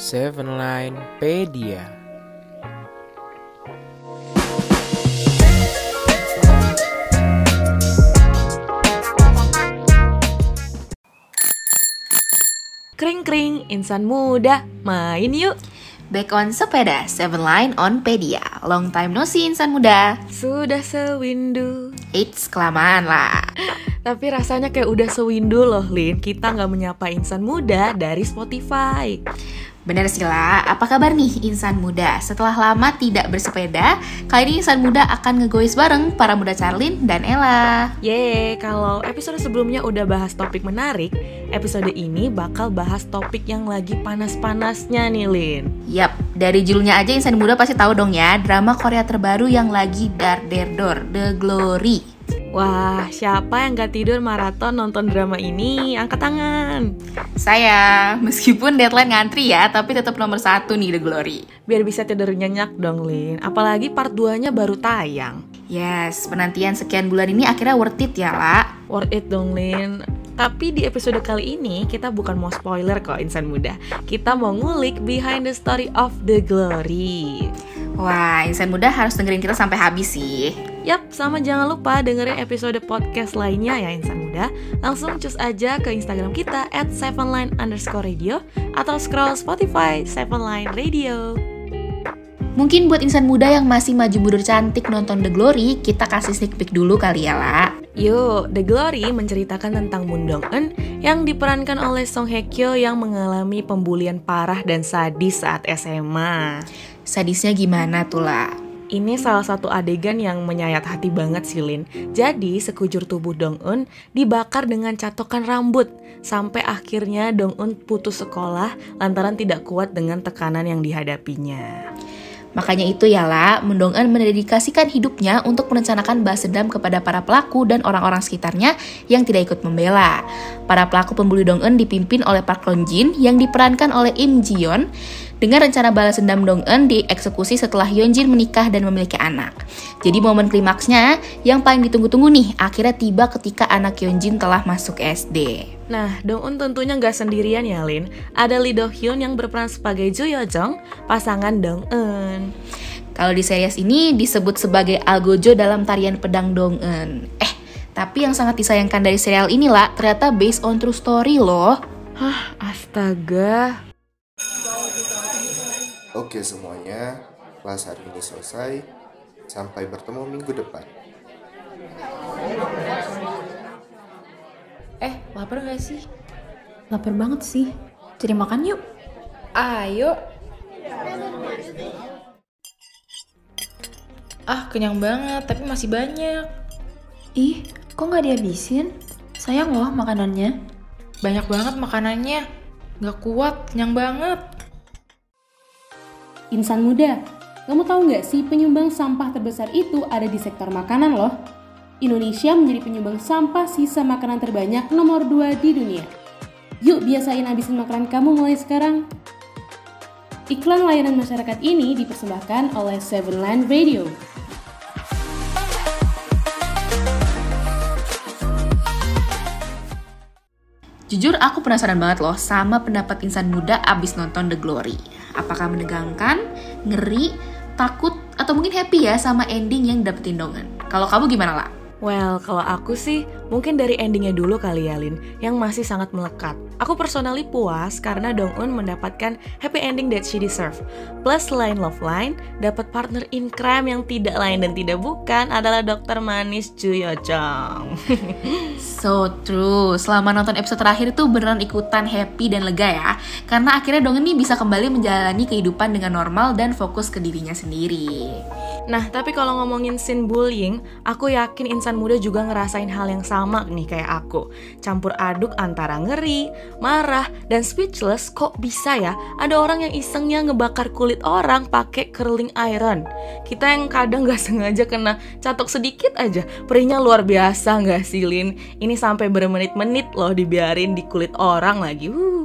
Seven Line Pedia. Kring kring, insan muda, main yuk. Back on sepeda, Seven Line on Pedia. Long time no see insan muda. Sudah sewindu. It's kelamaan lah. Tapi rasanya kayak udah sewindu loh, Lin. Kita nggak menyapa insan muda dari Spotify. Bener sih lah, apa kabar nih insan muda? Setelah lama tidak bersepeda, kali ini insan muda akan ngegois bareng para muda Charlin dan Ella. Yeay, kalau episode sebelumnya udah bahas topik menarik, episode ini bakal bahas topik yang lagi panas-panasnya nih, Lin. Yap, dari judulnya aja insan muda pasti tahu dong ya, drama Korea terbaru yang lagi dar der dor, The Glory. Wah, siapa yang gak tidur maraton nonton drama ini? Angkat tangan. Saya, meskipun deadline ngantri ya, tapi tetap nomor satu nih The Glory. Biar bisa tidur nyenyak dong, Lin. Apalagi part 2-nya baru tayang. Yes, penantian sekian bulan ini akhirnya worth it ya, lah. Worth it dong, Lin. Tapi di episode kali ini kita bukan mau spoiler kok insan muda. Kita mau ngulik behind the story of The Glory. Wah, insan muda harus dengerin kita sampai habis sih. Yap, sama jangan lupa dengerin episode podcast lainnya ya insan muda. Langsung cus aja ke Instagram kita at sevenline underscore radio atau scroll Spotify Sevenline Radio. Mungkin buat insan muda yang masih maju mundur cantik nonton The Glory, kita kasih sneak peek dulu kali ya, lah. Yuk, The Glory menceritakan tentang Moon Dong Eun yang diperankan oleh Song Hye Kyo yang mengalami pembulian parah dan sadis saat SMA. Sadisnya gimana tuh lah? Ini salah satu adegan yang menyayat hati banget sih Lin. Jadi sekujur tubuh Dong Eun dibakar dengan catokan rambut sampai akhirnya Dong Eun putus sekolah lantaran tidak kuat dengan tekanan yang dihadapinya. Makanya itu ya lah, Mendongan mendedikasikan hidupnya untuk merencanakan balas dendam kepada para pelaku dan orang-orang sekitarnya yang tidak ikut membela. Para pelaku pembuli Dong Eun dipimpin oleh Park Lon Jin yang diperankan oleh Im Ji Yeon dengan rencana balas dendam Dong Eun dieksekusi setelah Yeon Jin menikah dan memiliki anak. Jadi momen klimaksnya yang paling ditunggu-tunggu nih akhirnya tiba ketika anak Yeon Jin telah masuk SD. Nah, Dong Eun tentunya nggak sendirian ya, Lin. Ada Lee Do Hyun yang berperan sebagai Jo Yo Jong, pasangan Dong Eun. Kalau di series ini disebut sebagai Algojo dalam tarian pedang Dong Eun. Eh, tapi yang sangat disayangkan dari serial inilah ternyata based on true story loh. Hah, astaga. Oke semuanya, kelas hari ini selesai. Sampai bertemu minggu depan. Eh, lapar gak sih? Lapar banget sih. Jadi makan yuk. Ayo. Ah, kenyang banget, tapi masih banyak. Ih, kok nggak dihabisin? Sayang loh makanannya. Banyak banget makanannya. Gak kuat, kenyang banget. Insan muda, kamu tahu nggak sih penyumbang sampah terbesar itu ada di sektor makanan loh? Indonesia menjadi penyumbang sampah sisa makanan terbanyak nomor 2 di dunia. Yuk biasain habisin makanan kamu mulai sekarang. Iklan layanan masyarakat ini dipersembahkan oleh Seven Line Radio. Jujur aku penasaran banget loh sama pendapat insan muda abis nonton The Glory. Apakah menegangkan, ngeri, takut, atau mungkin happy ya sama ending yang dapetin dongan? Kalau kamu gimana lah? Well, kalau aku sih mungkin dari endingnya dulu kali ya Lin, yang masih sangat melekat. Aku personally puas karena Dong Eun mendapatkan happy ending that she deserve. Plus selain love line, dapat partner in crime yang tidak lain dan tidak bukan adalah dokter manis Ju Yo Jong. So true, selama nonton episode terakhir itu beneran ikutan happy dan lega ya Karena akhirnya Dong ini bisa kembali menjalani kehidupan dengan normal dan fokus ke dirinya sendiri Nah, tapi kalau ngomongin scene bullying, aku yakin insan muda juga ngerasain hal yang sama nih kayak aku. Campur aduk antara ngeri, marah, dan speechless kok bisa ya ada orang yang isengnya ngebakar kulit orang pakai curling iron. Kita yang kadang gak sengaja kena catok sedikit aja, perihnya luar biasa gak sih Lin? Ini sampai bermenit-menit loh dibiarin di kulit orang lagi. Uh.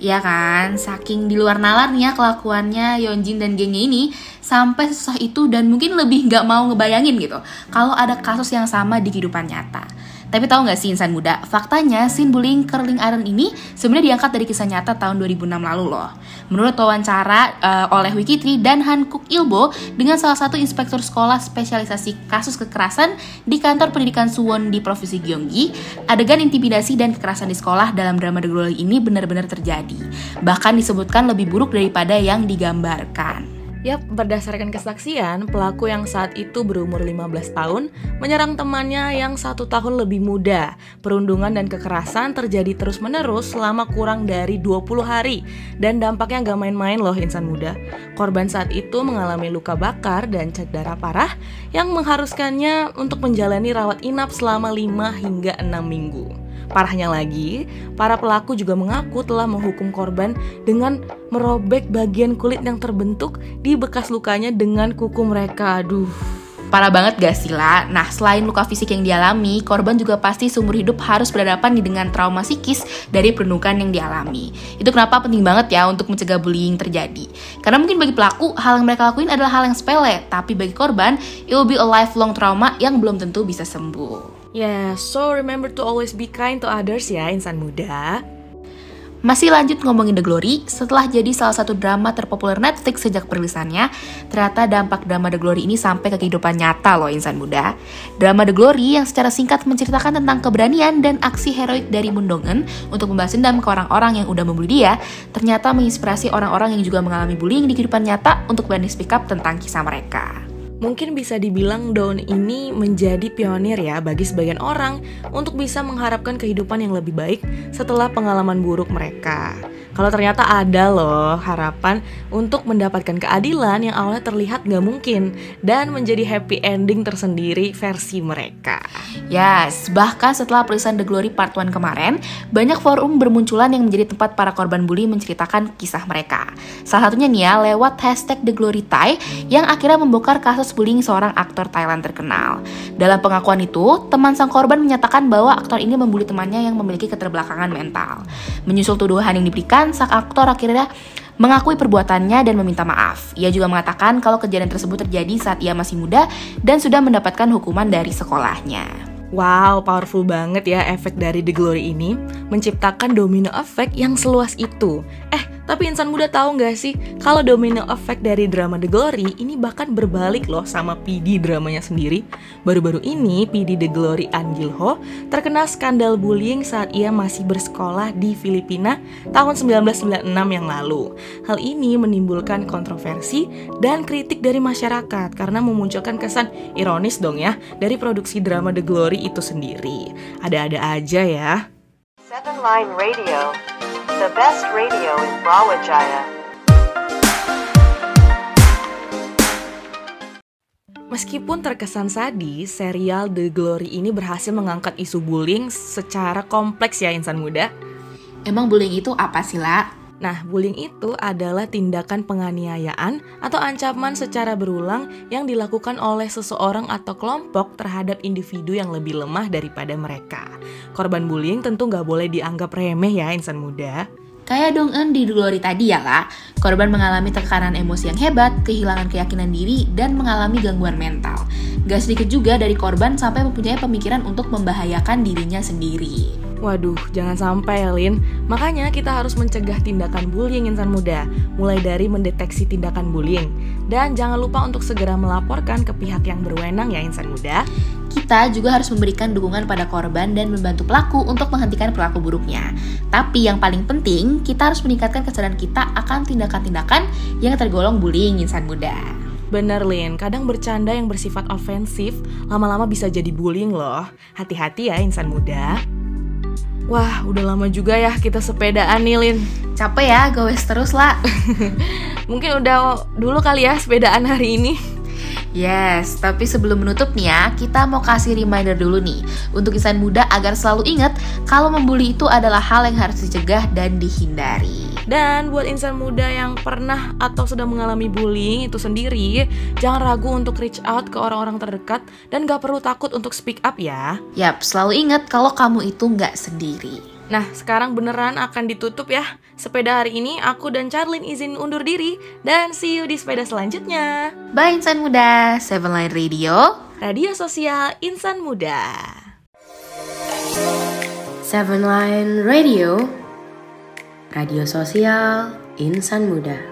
Iya kan, saking di luar nalar nih ya kelakuannya Yeonjin dan gengnya ini sampai susah itu dan mungkin lebih nggak mau ngebayangin gitu kalau ada kasus yang sama di kehidupan nyata. Tapi tahu nggak sih insan muda, faktanya scene bullying curling iron ini sebenarnya diangkat dari kisah nyata tahun 2006 lalu loh. Menurut wawancara uh, oleh Wikitri dan Hankuk Ilbo dengan salah satu inspektur sekolah spesialisasi kasus kekerasan di kantor pendidikan Suwon di provinsi Gyeonggi, adegan intimidasi dan kekerasan di sekolah dalam drama The Glory ini benar-benar terjadi. Bahkan disebutkan lebih buruk daripada yang digambarkan. Yap, berdasarkan kesaksian, pelaku yang saat itu berumur 15 tahun menyerang temannya yang satu tahun lebih muda. Perundungan dan kekerasan terjadi terus-menerus selama kurang dari 20 hari. Dan dampaknya gak main-main loh insan muda. Korban saat itu mengalami luka bakar dan cedera parah yang mengharuskannya untuk menjalani rawat inap selama 5 hingga 6 minggu. Parahnya lagi, para pelaku juga mengaku telah menghukum korban dengan merobek bagian kulit yang terbentuk di bekas lukanya dengan kuku mereka. Aduh. Parah banget gak sih lah? Nah, selain luka fisik yang dialami, korban juga pasti seumur hidup harus berhadapan dengan trauma psikis dari perundungan yang dialami. Itu kenapa penting banget ya untuk mencegah bullying terjadi. Karena mungkin bagi pelaku, hal yang mereka lakuin adalah hal yang sepele, tapi bagi korban, it will be a lifelong trauma yang belum tentu bisa sembuh. Yeah, so remember to always be kind to others ya insan muda. Masih lanjut ngomongin The Glory, setelah jadi salah satu drama terpopuler Netflix sejak perilisannya, ternyata dampak drama The Glory ini sampai ke kehidupan nyata loh insan muda. Drama The Glory yang secara singkat menceritakan tentang keberanian dan aksi heroik dari Moon untuk membalas dendam ke orang-orang yang udah membuli dia, ternyata menginspirasi orang-orang yang juga mengalami bullying di kehidupan nyata untuk berani speak up tentang kisah mereka. Mungkin bisa dibilang daun ini menjadi pionir ya bagi sebagian orang untuk bisa mengharapkan kehidupan yang lebih baik setelah pengalaman buruk mereka. Kalau ternyata ada loh harapan untuk mendapatkan keadilan yang awalnya terlihat gak mungkin dan menjadi happy ending tersendiri versi mereka. Yes, bahkan setelah perilisan The Glory Part 1 kemarin, banyak forum bermunculan yang menjadi tempat para korban bully menceritakan kisah mereka. Salah satunya nih ya, lewat hashtag The Glory Thai yang akhirnya membongkar kasus bullying seorang aktor Thailand terkenal. Dalam pengakuan itu, teman sang korban menyatakan bahwa aktor ini membuli temannya yang memiliki keterbelakangan mental. Menyusul tuduhan yang diberikan, sang aktor akhirnya mengakui perbuatannya dan meminta maaf. Ia juga mengatakan kalau kejadian tersebut terjadi saat ia masih muda dan sudah mendapatkan hukuman dari sekolahnya. Wow, powerful banget ya efek dari The Glory ini menciptakan domino effect yang seluas itu. Eh, tapi insan muda tahu nggak sih kalau domino effect dari drama The Glory ini bahkan berbalik loh sama PD dramanya sendiri. Baru-baru ini PD The Glory An Ho terkena skandal bullying saat ia masih bersekolah di Filipina tahun 1996 yang lalu. Hal ini menimbulkan kontroversi dan kritik dari masyarakat karena memunculkan kesan ironis dong ya dari produksi drama The Glory itu sendiri. Ada-ada aja ya. Seven Line Radio the best radio in Brawajaya. Meskipun terkesan sadis, serial The Glory ini berhasil mengangkat isu bullying secara kompleks ya insan muda. Emang bullying itu apa sih, La? Nah, bullying itu adalah tindakan penganiayaan atau ancaman secara berulang yang dilakukan oleh seseorang atau kelompok terhadap individu yang lebih lemah daripada mereka. Korban bullying tentu nggak boleh dianggap remeh ya insan muda. Kayak dong di Glory tadi ya lah, korban mengalami tekanan emosi yang hebat, kehilangan keyakinan diri, dan mengalami gangguan mental. Gak sedikit juga dari korban sampai mempunyai pemikiran untuk membahayakan dirinya sendiri. Waduh, jangan sampai ya Lin. Makanya kita harus mencegah tindakan bullying insan muda, mulai dari mendeteksi tindakan bullying. Dan jangan lupa untuk segera melaporkan ke pihak yang berwenang ya insan muda kita juga harus memberikan dukungan pada korban dan membantu pelaku untuk menghentikan perilaku buruknya. Tapi yang paling penting, kita harus meningkatkan kesadaran kita akan tindakan-tindakan yang tergolong bullying insan muda. Bener Lin, kadang bercanda yang bersifat ofensif lama-lama bisa jadi bullying loh. Hati-hati ya insan muda. Wah, udah lama juga ya kita sepedaan nih Lin. Capek ya, gowes terus lah. Mungkin udah dulu kali ya sepedaan hari ini. Yes, tapi sebelum menutup nih ya, kita mau kasih reminder dulu nih untuk insan muda agar selalu ingat kalau membuli itu adalah hal yang harus dicegah dan dihindari. Dan buat insan muda yang pernah atau sedang mengalami bullying itu sendiri, jangan ragu untuk reach out ke orang-orang terdekat dan gak perlu takut untuk speak up ya. Yap, selalu ingat kalau kamu itu gak sendiri. Nah, sekarang beneran akan ditutup ya. Sepeda hari ini aku dan Charlene izin undur diri dan see you di sepeda selanjutnya. Bye Insan Muda, Seven Line Radio, radio sosial Insan Muda. Seven Line Radio, radio sosial insan muda.